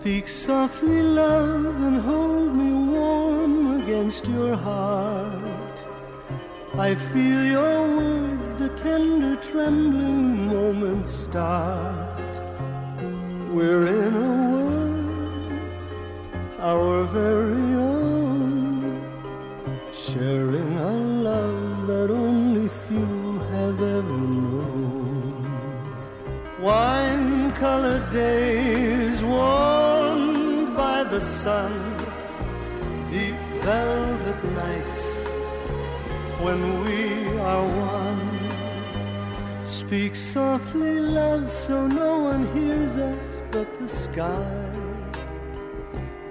Speak softly, love, and hold me warm against your heart. I feel your words, the tender, trembling moments start. We're in a world, our very own, sharing a love that only few have ever known. Wine colored days the sun, deep velvet nights when we are one. Speak softly, love, so no one hears us but the sky.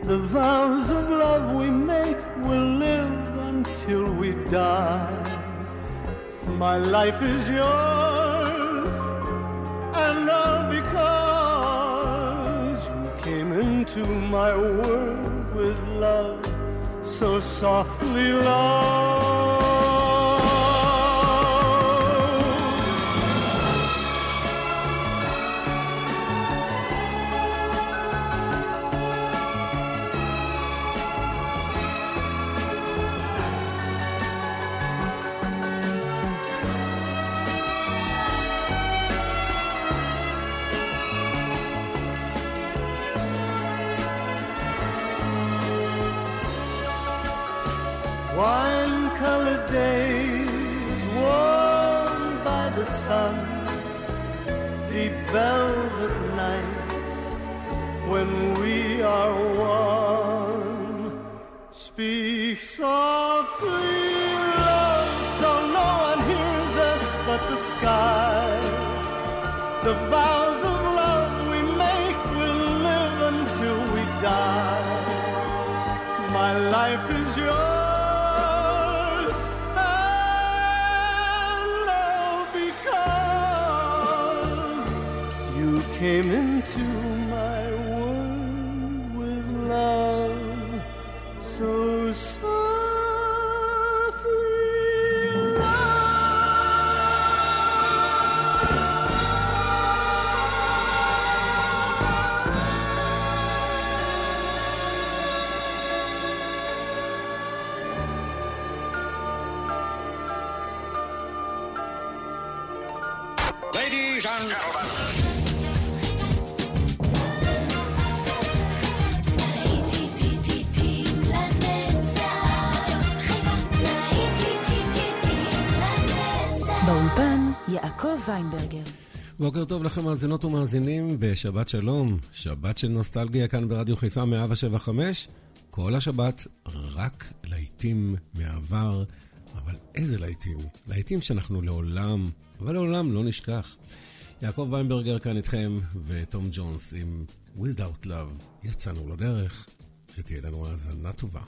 The vows of love we make will live until we die. My life is yours, and all into my world with love so softly, love. Sun, deep velvet nights when we are one. Speak softly, love, so no one hears us but the sky. The vows came into יעקב ויינברגר. בוקר טוב לכם מאזינות ומאזינים, ושבת שלום. שבת של נוסטלגיה כאן ברדיו חיפה 175. כל השבת רק להיטים מהעבר, אבל איזה להיטים? להיטים שאנחנו לעולם, אבל לעולם לא נשכח. יעקב ויינברגר כאן איתכם, ותום ג'ונס עם Without Love. יצאנו לדרך, שתהיה לנו האזנה טובה.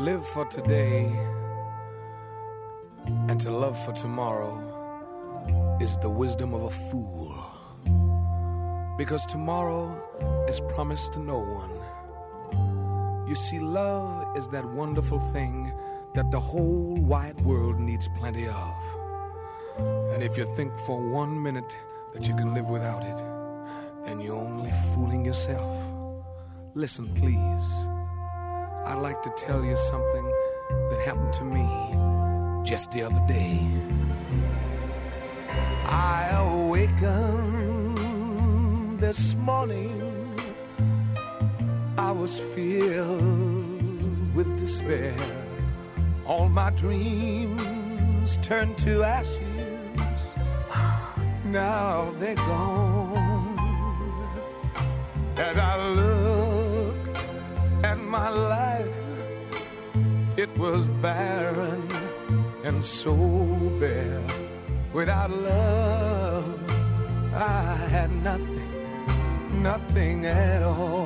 Live for today and to love for tomorrow is the wisdom of a fool. Because tomorrow is promised to no one. You see, love is that wonderful thing that the whole wide world needs plenty of. And if you think for one minute that you can live without it, then you're only fooling yourself. Listen, please. I'd like to tell you something that happened to me just the other day. I awakened this morning. I was filled with despair. All my dreams turned to ashes. Now they're gone. And I looked at my life, it was barren and so bare. Without love, I had nothing, nothing at all.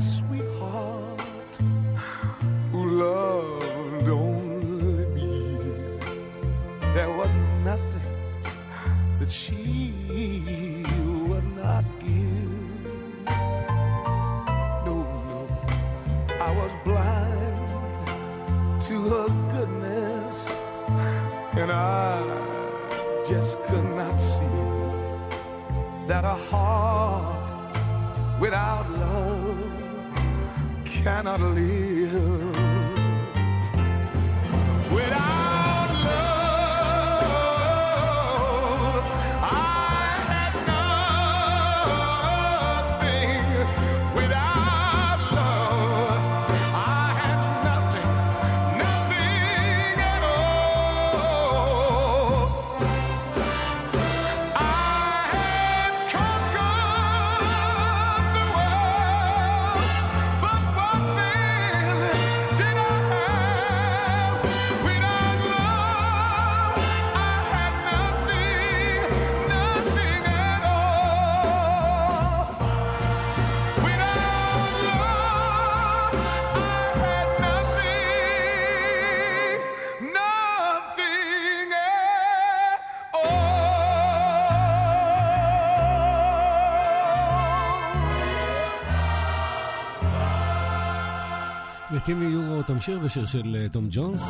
sweet קימי יורו תמשיך בשיר של תום ג'ונס.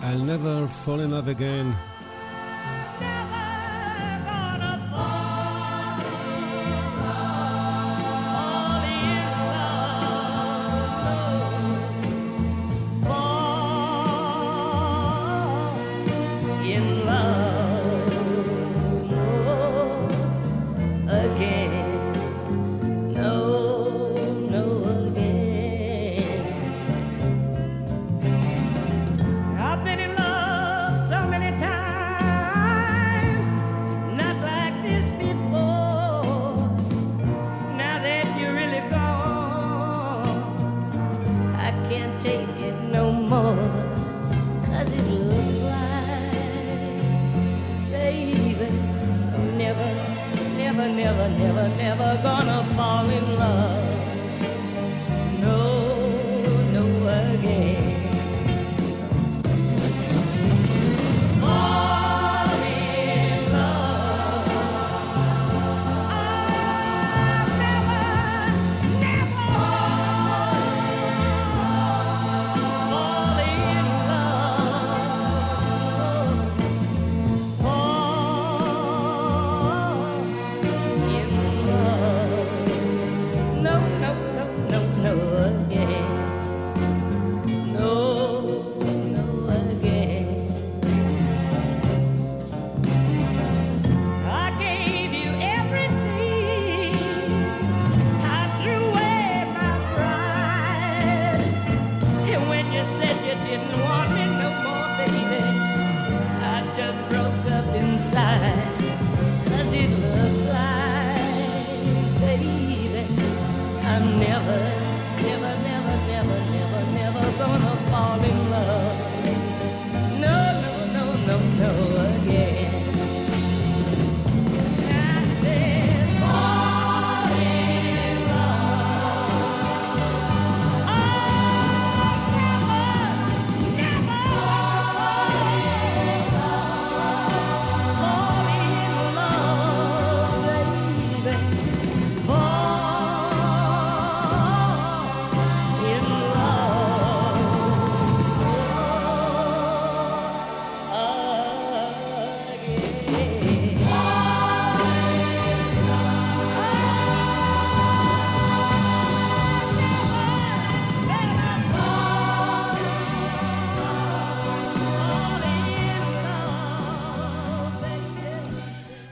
I'll never fall in love again.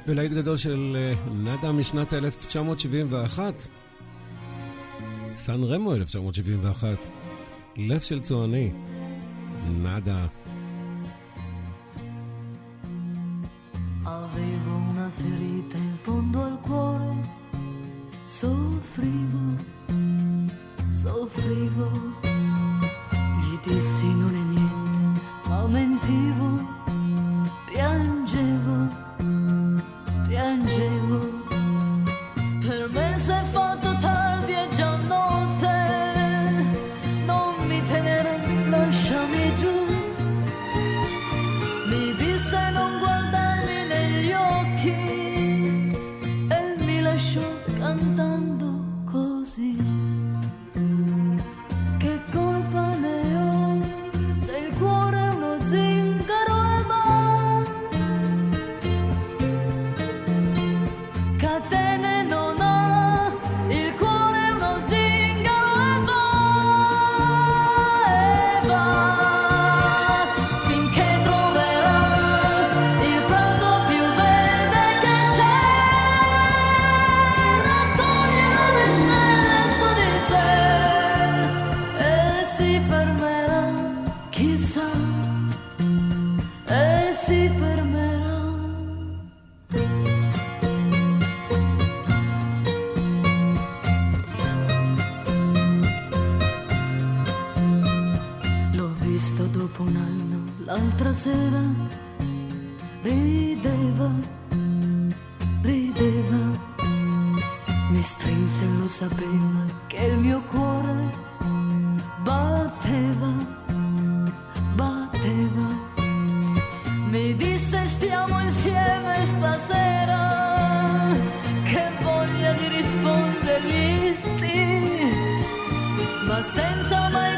ולהיט גדול של אה, נאדה משנת 1971, סן רמו 1971, לב של צועני, נאדה. l'altra sera rideva, rideva, mi strinse e lo sapeva che il mio cuore batteva, batteva, mi disse stiamo insieme stasera, che voglia di rispondergli sì, ma senza mai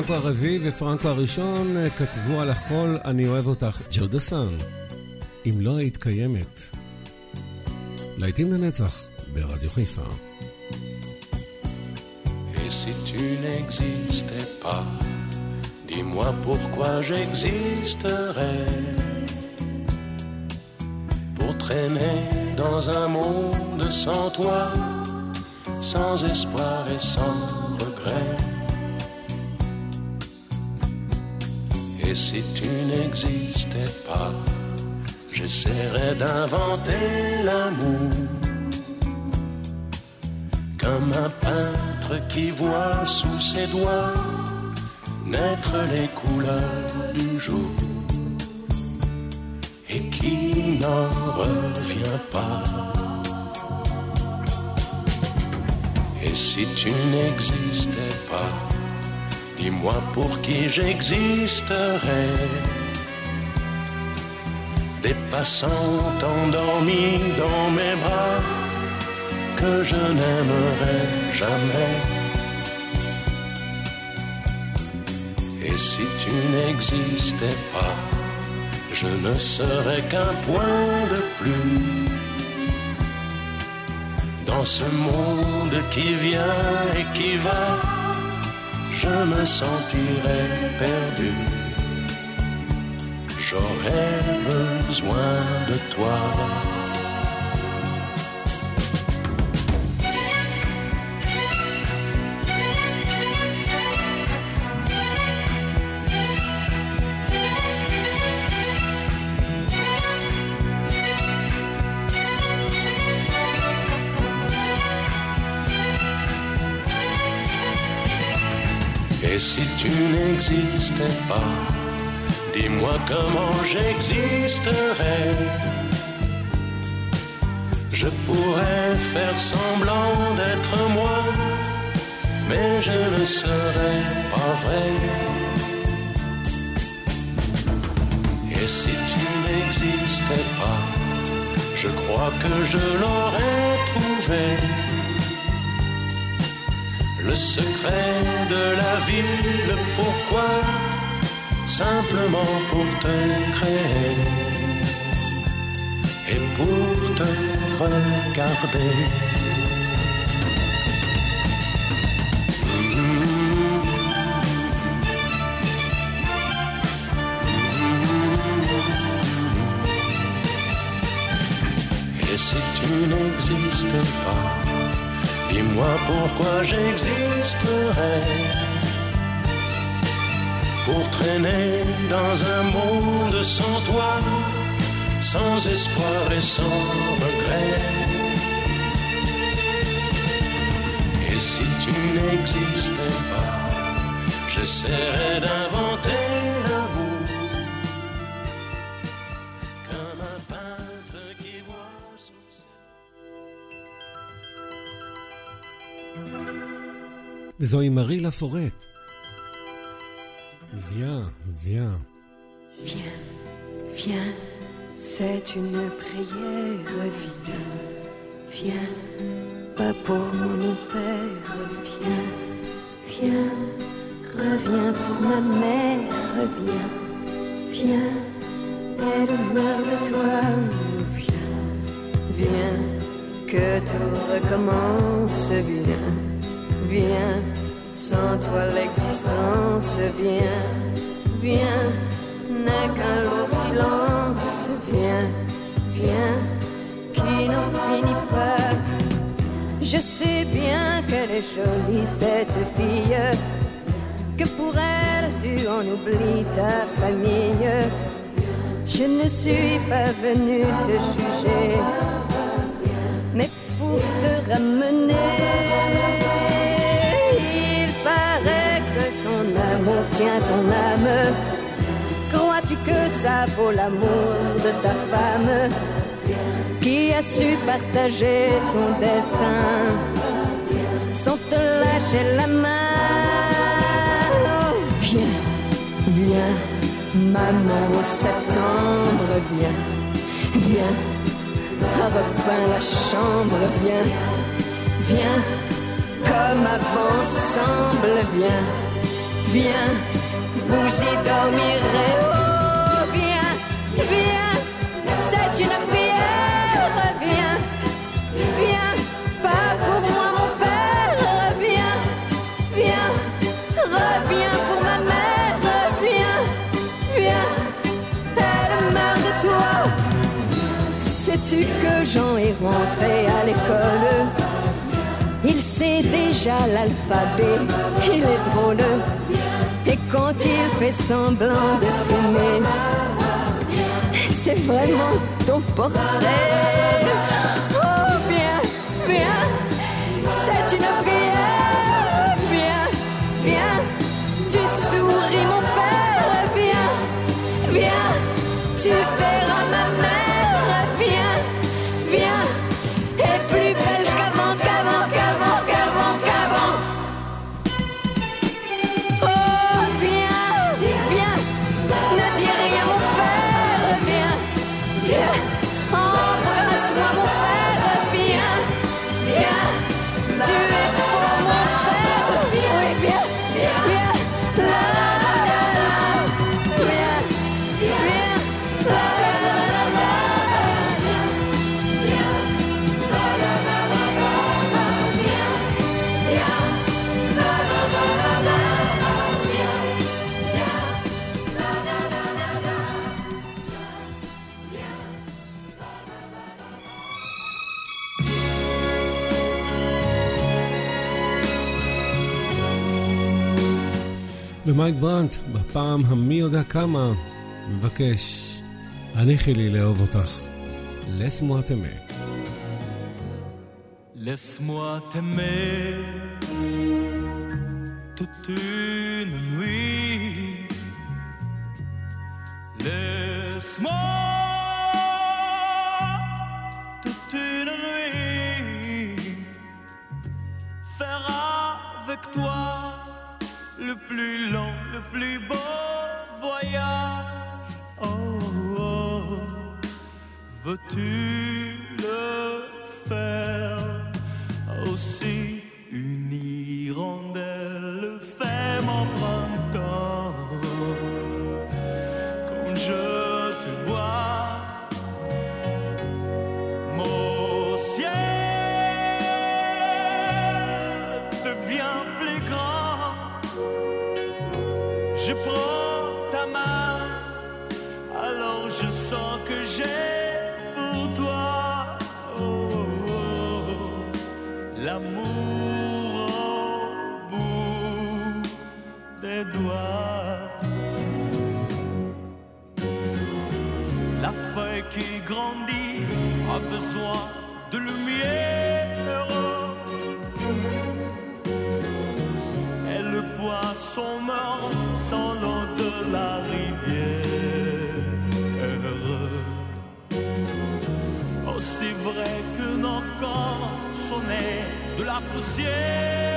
פרנקו הרביעי ופרנקו הראשון אה, כתבו על החול "אני אוהב אותך". ג'ודה סאן, אם לא היית קיימת. להיטים לנצח ברדיו חיפה. Et si tu n'existais pas, dis-moi pourquoi j'existerais. Pour traîner dans un monde sans toi, sans espoir et sans regret. Et si tu n'existais pas, j'essaierais d'inventer l'amour comme un peintre qui voit sous ses doigts naître les couleurs du jour et qui n'en revient pas. Et si tu n'existais pas, dis-moi pour qui j'existerais. Des passants endormis dans mes bras que je n'aimerai jamais. Et si tu n'existais pas, je ne serais qu'un point de plus dans ce monde qui vient et qui va. Je me sentirais perdu. J'aurais besoin de toi. Si tu n'existais pas, dis-moi comment j'existerais. Je pourrais faire semblant d'être moi, mais je ne serais pas vrai. Et si tu n'existais pas, je crois que je l'aurais trouvé. Le secret de la vie, le pourquoi, simplement pour te créer et pour te regarder? Et si tu n'existes pas, Dis-moi pourquoi j'existerais Pour traîner dans un monde sans toi Sans espoir et sans regret. Et si tu n'existais pas J'essaierais d'inventer Zooey Marie Laforêt. Viens, viens. Viens, viens, c'est une prière, viens, viens, pas pour mon père, viens, viens, reviens pour ma mère, viens, viens, elle meurt de toi, viens, viens, que tout recommence, viens, viens sans toi l'existence, viens, viens, n'est qu'un lourd silence, viens, viens, qui n'en finit pas. Je sais bien qu'elle est jolie, cette fille, que pour elle tu en oublies ta famille? Je ne suis pas venu te juger, mais pour te ramener. Amour tient ton âme. Crois-tu que ça vaut l'amour de ta femme qui a su partager ton destin sans te lâcher la main? Oh, Viens, viens, maman au septembre, viens, viens, repeins la chambre, viens, viens, comme avant, semble, viens, viens, vous y dormirez. Oh, viens, viens, c'est une prière. Viens, viens, pas pour moi, mon père. Viens, viens, reviens pour ma mère. Viens, viens, elle meurt de toi. Sais-tu que Jean est rentré à l'école? Il sait déjà l'alphabet, il est drôle. Quand il fait semblant de fumer, c'est vraiment ton portrait. Oh, viens, viens, c'est une prière. Viens, viens, tu souris mon père. Viens, viens, tu verras ומייק ברנט, בפעם המי יודע כמה, מבקש, הניחי לי לאהוב אותך. לס מואטמה. Laisse-moi t'aimer toute une nuit. Laisse-moi toute une nuit faire avec toi le plus long, le plus beau voyage. Oh, oh. veux-tu le faire aussi? Poisson meurt sans l'eau de la rivière. Aussi vrai que nos corps sont de la poussière.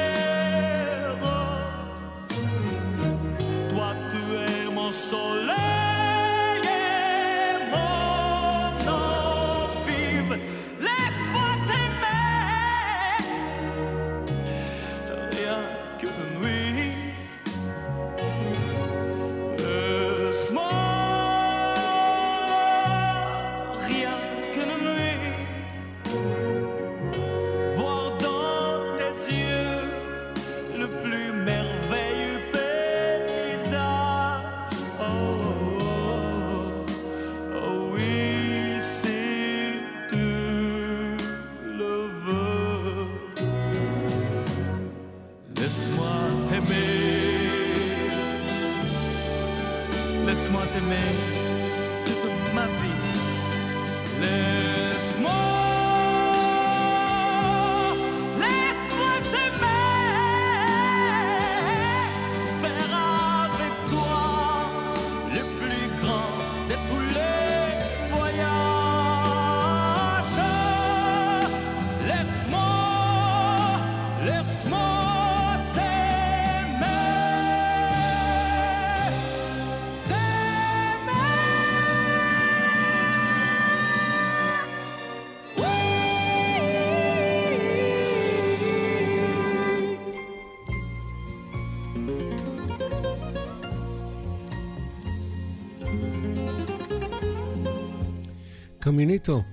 Caminito,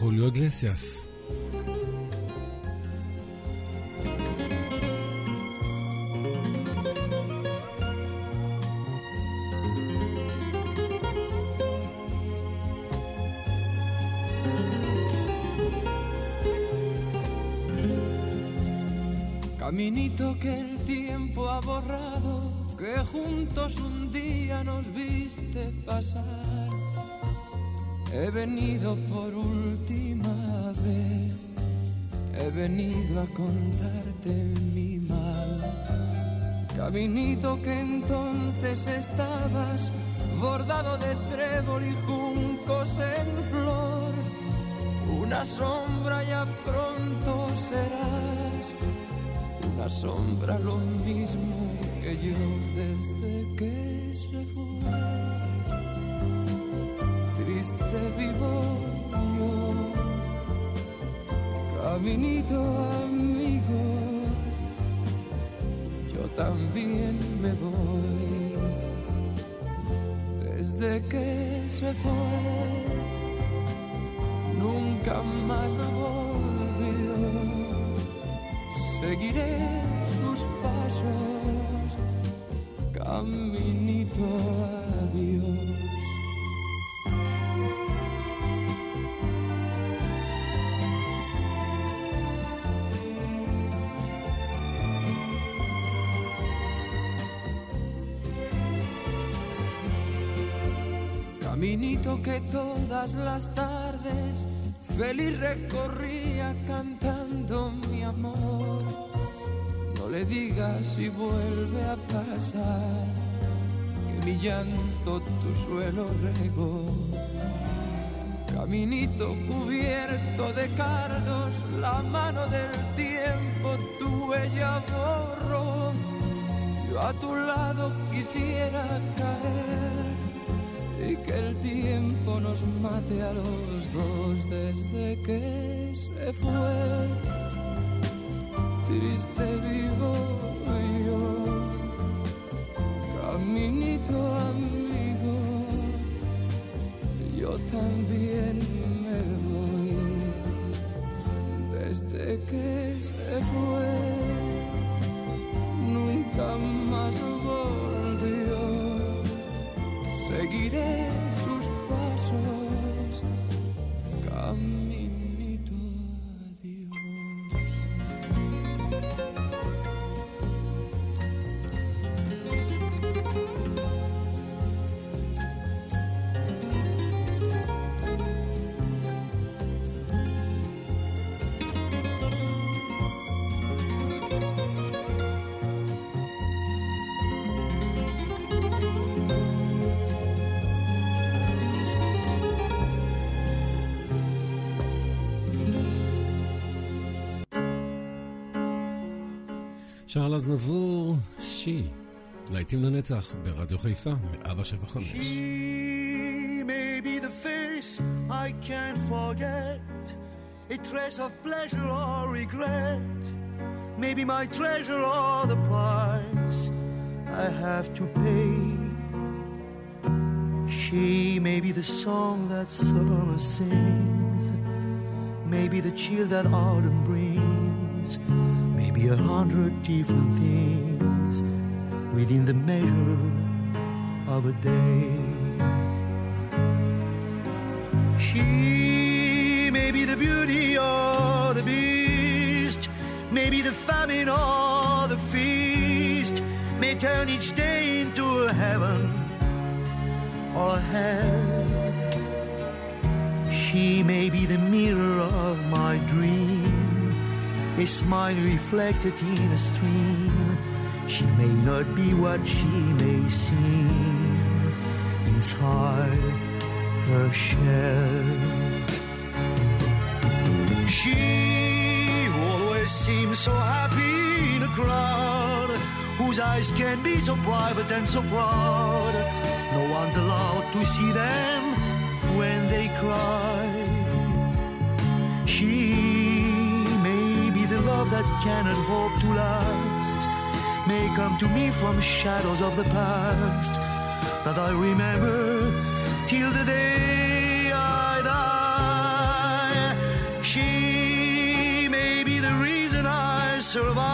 Julio Iglesias. Caminito que el tiempo ha borrado, que juntos un día nos viste pasar. He venido por última vez, he venido a contarte mi mal. Caminito que entonces estabas bordado de trébol y juncos en flor. Una sombra ya pronto serás, una sombra lo mismo que yo desde que caminito amigo, yo también me voy. Desde que se fue nunca más volvió. Seguiré sus pasos, Caminito que todas las tardes feliz recorría cantando mi amor. No le digas si vuelve a pasar que mi llanto tu suelo regó. Caminito cubierto de cardos, la mano del tiempo tu huella borró. Yo a tu lado quisiera caer y que el tiempo nos mate a los dos desde que se fue. Triste vivo yo, caminito amigo, yo también me voy desde que se fue. Nunca más seguiré שרל אזנבור, שי. להיטים לנצח ברדיו חיפה, מאבא שבע חמש. She may be the face I can't forget, a trace of pleasure or regret. Maybe my treasure or the price I have to pay. She may be the song that summer sings, maybe the chill that autumn brings, maybe a hundred different things within the measure of a day. She may be the beauty or the beast, maybe the famine or the feast, may turn each day into a heaven or a hell. She may be the mirror of my dream, a smile reflected in a stream. She may not be what she may seem inside her shell. She always seems so happy in a crowd, whose eyes can be so private and so proud. No one's allowed to see them when they cry. love that cannot hope to last may come to me from shadows of the past that I remember till the day I die. She may be the reason I survive.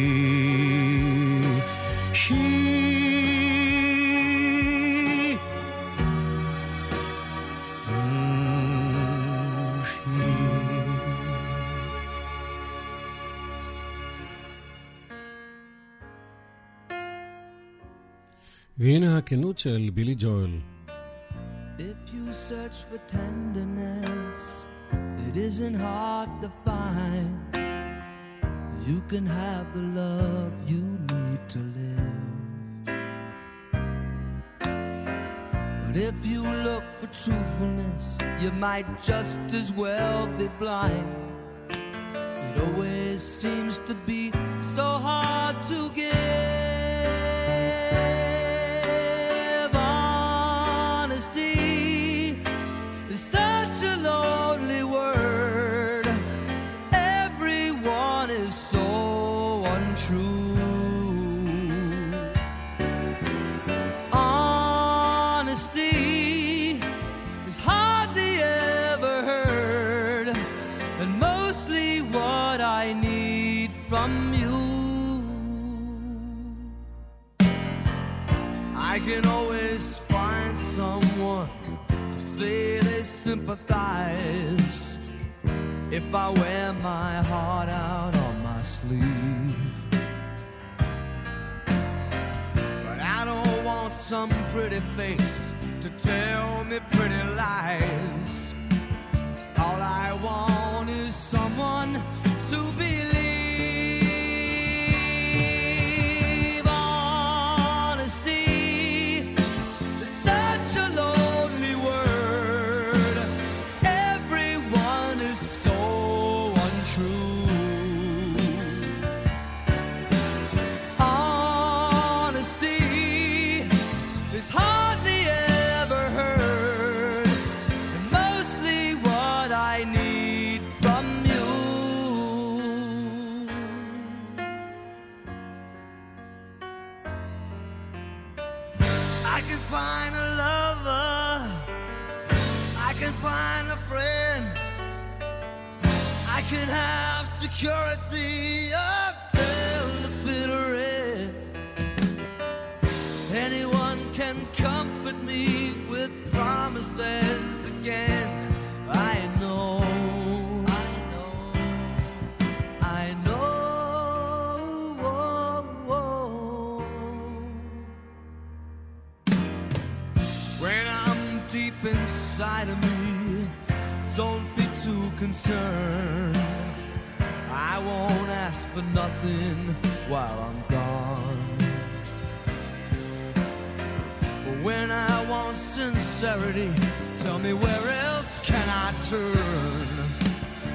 הכנות של בילי ג'ואל. If you search for tenderness, it isn't hard to find. You can have the love you need to live. But if you look for truthfulness, you might just as well be blind. It always seems to be so hard to give. From you. I can always find someone to say they sympathize if I wear my heart out on my sleeve. But I don't want some pretty face to tell me pretty lies. All I want is someone to believe. Security until the bitter end. Anyone can comfort me with promises again. I know, I know, I know. When I'm deep inside of me, don't be too concerned. I won't ask for nothing while I'm gone. But when I want sincerity, tell me where else can I turn?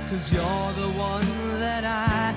Cause you're the one that I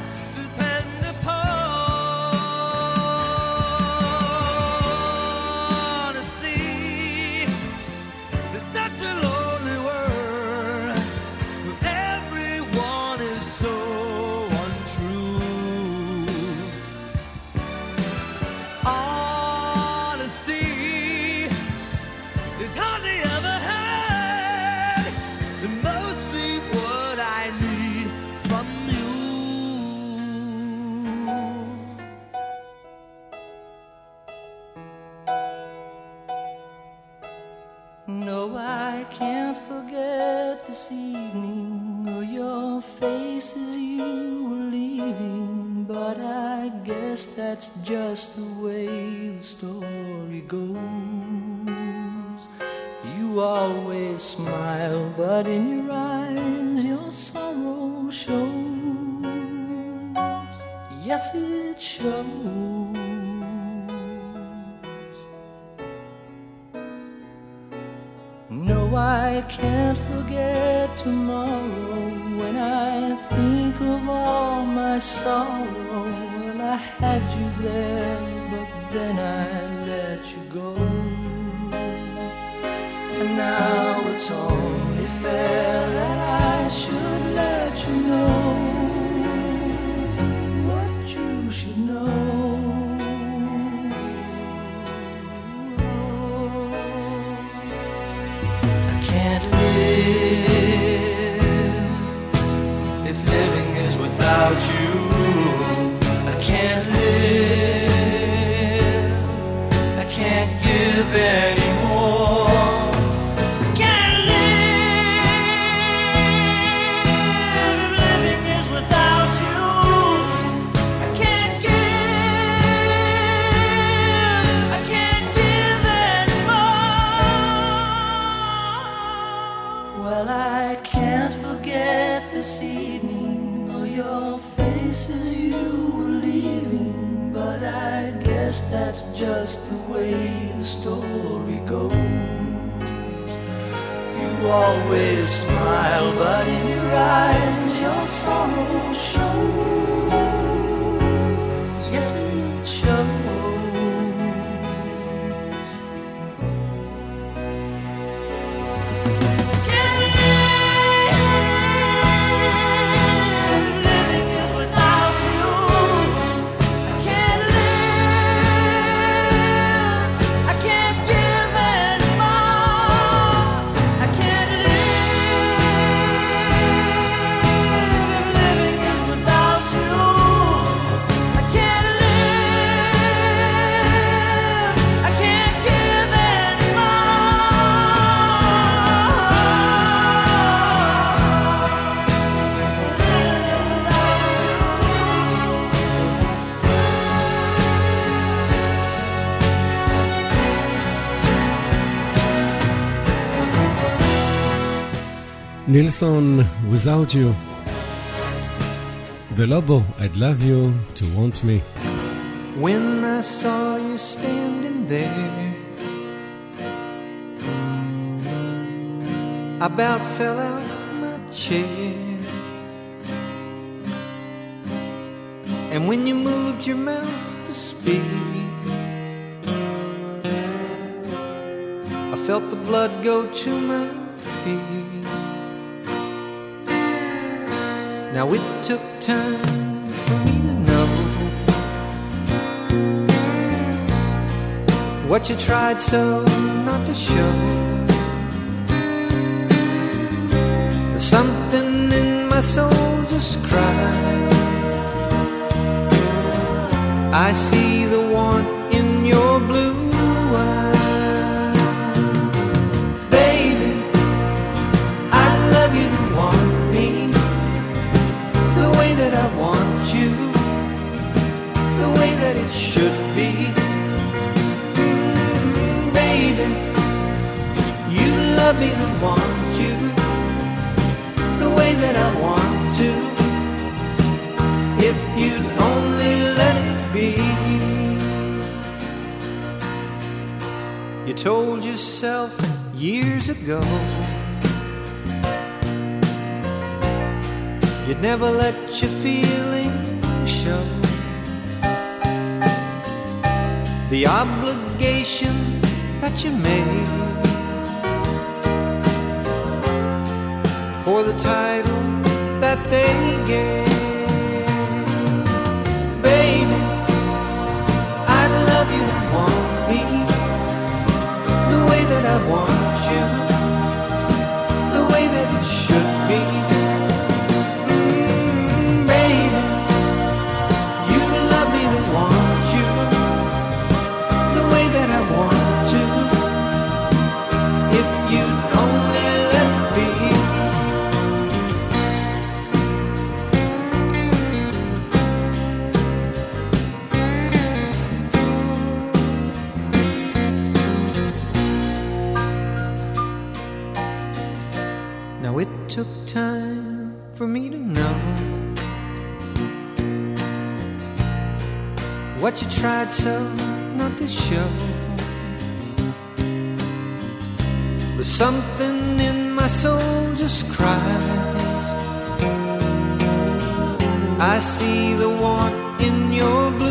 that's just the way the story goes. You always smile, but in your eyes your sorrow shows. Yes, it shows. No, I can't forget tomorrow when I think of all my sorrow. I had you there, but then I let you go. And now it's only fair. Nilsson, without you. Velobo, I'd love you to want me. When I saw you standing there, I about fell out my chair. And when you moved your mouth to speak, I felt the blood go to my Now it took time for me to know what you tried so not to show. There's something in my soul just cried. I see the want in your blue me want you, the way that I want to. If you'd only let it be. You told yourself years ago. You'd never let your feelings show. The obligation that you made for the title that they gave. Baby, I'd love you to want me the way that I want tried so not to show. But something in my soul just cries. I see the want in your blue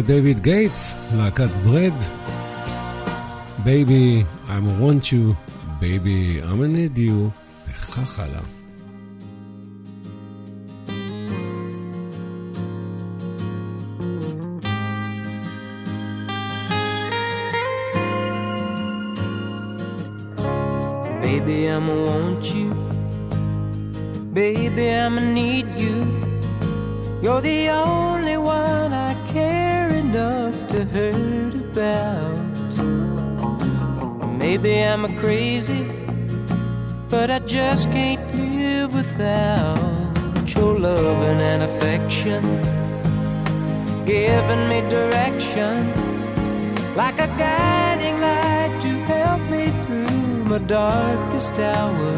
דייוויד גייטס, להקת ברד. בייבי, I want you, בייבי, I'm a need you, וכך הלאה. and affection, giving me direction like a guiding light to help me through my darkest hour.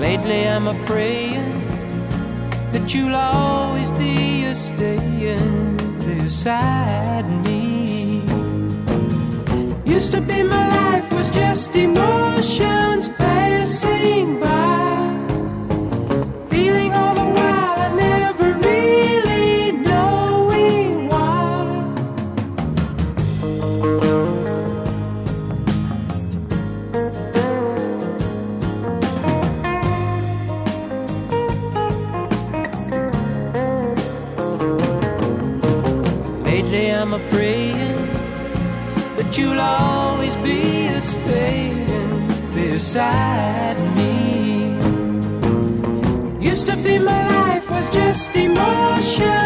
Lately, I'm a praying that you'll always be a staying beside me. Used to be my life was just emotions, pain. used to be my life was just emotion.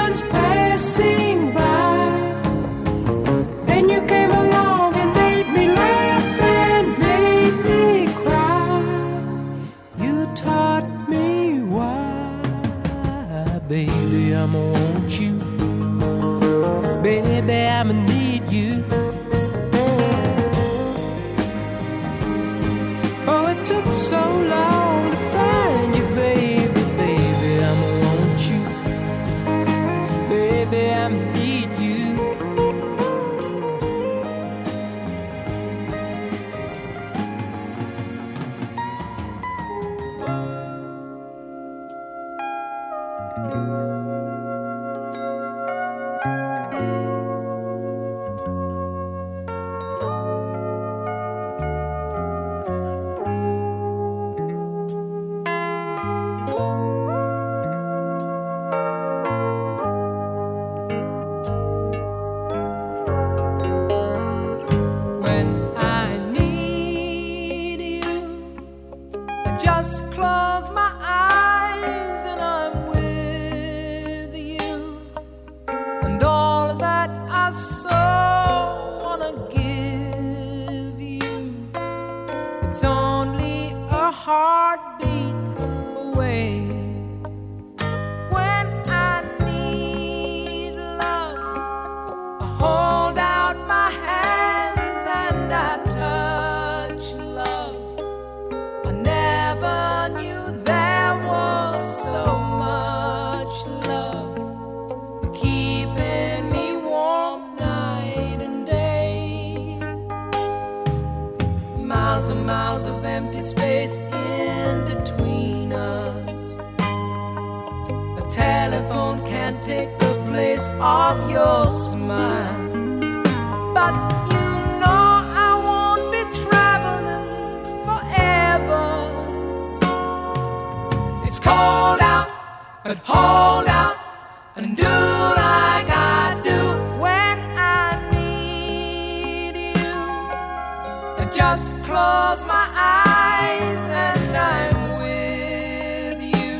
Close my eyes and I'm with you.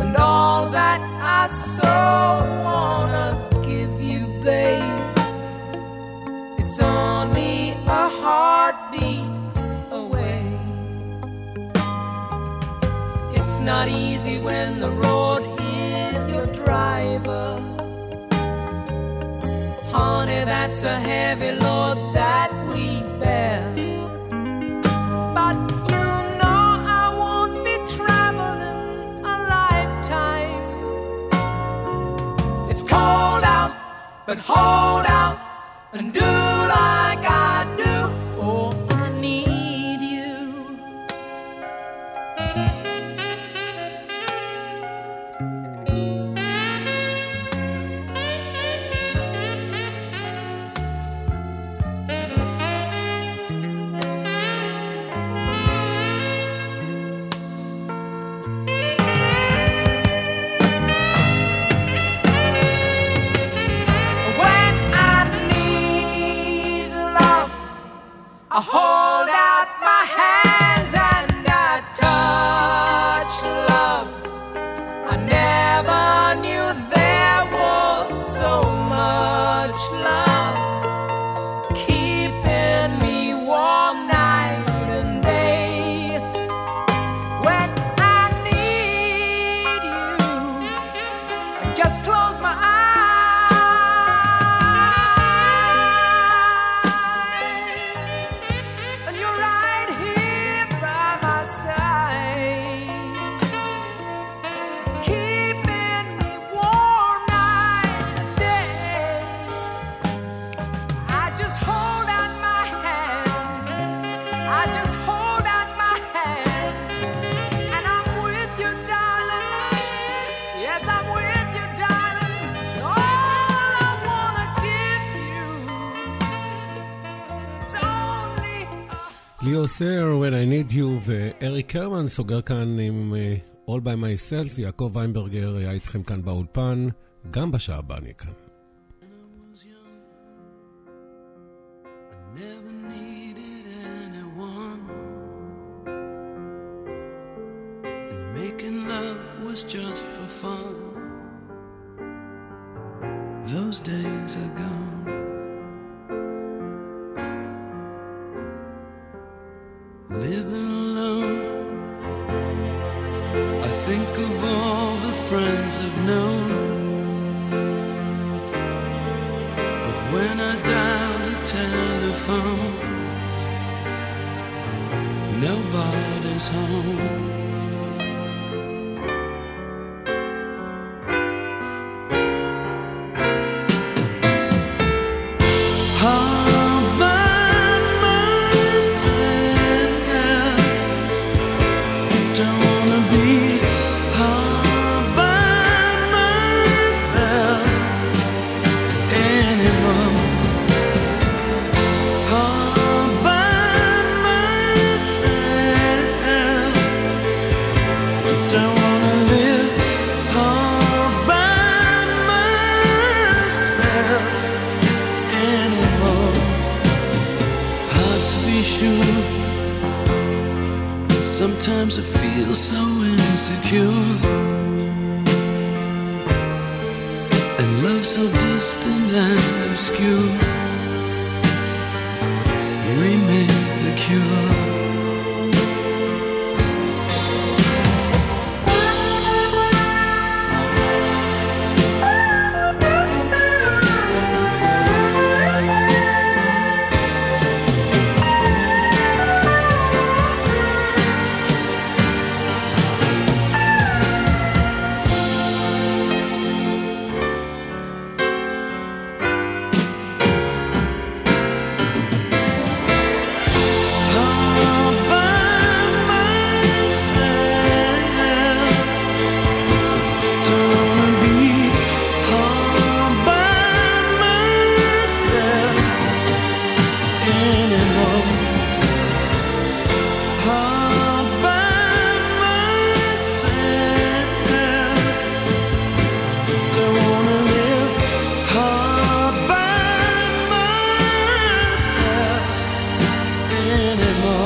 And all that I so wanna give you, babe, it's only a heartbeat away. It's not easy when the road is your driver. Honey, that's a heavy load but hold out just close סר, When I Need You, ואריק קרמן סוגר כאן עם אה, All by Myself. יעקב ויינברגר היה איתכם כאן באולפן, גם בשעה הבאה נהיה כאן. Those days are gone. Living alone. I think of all the friends I've known. But when I dial the telephone, nobody's home. anymore.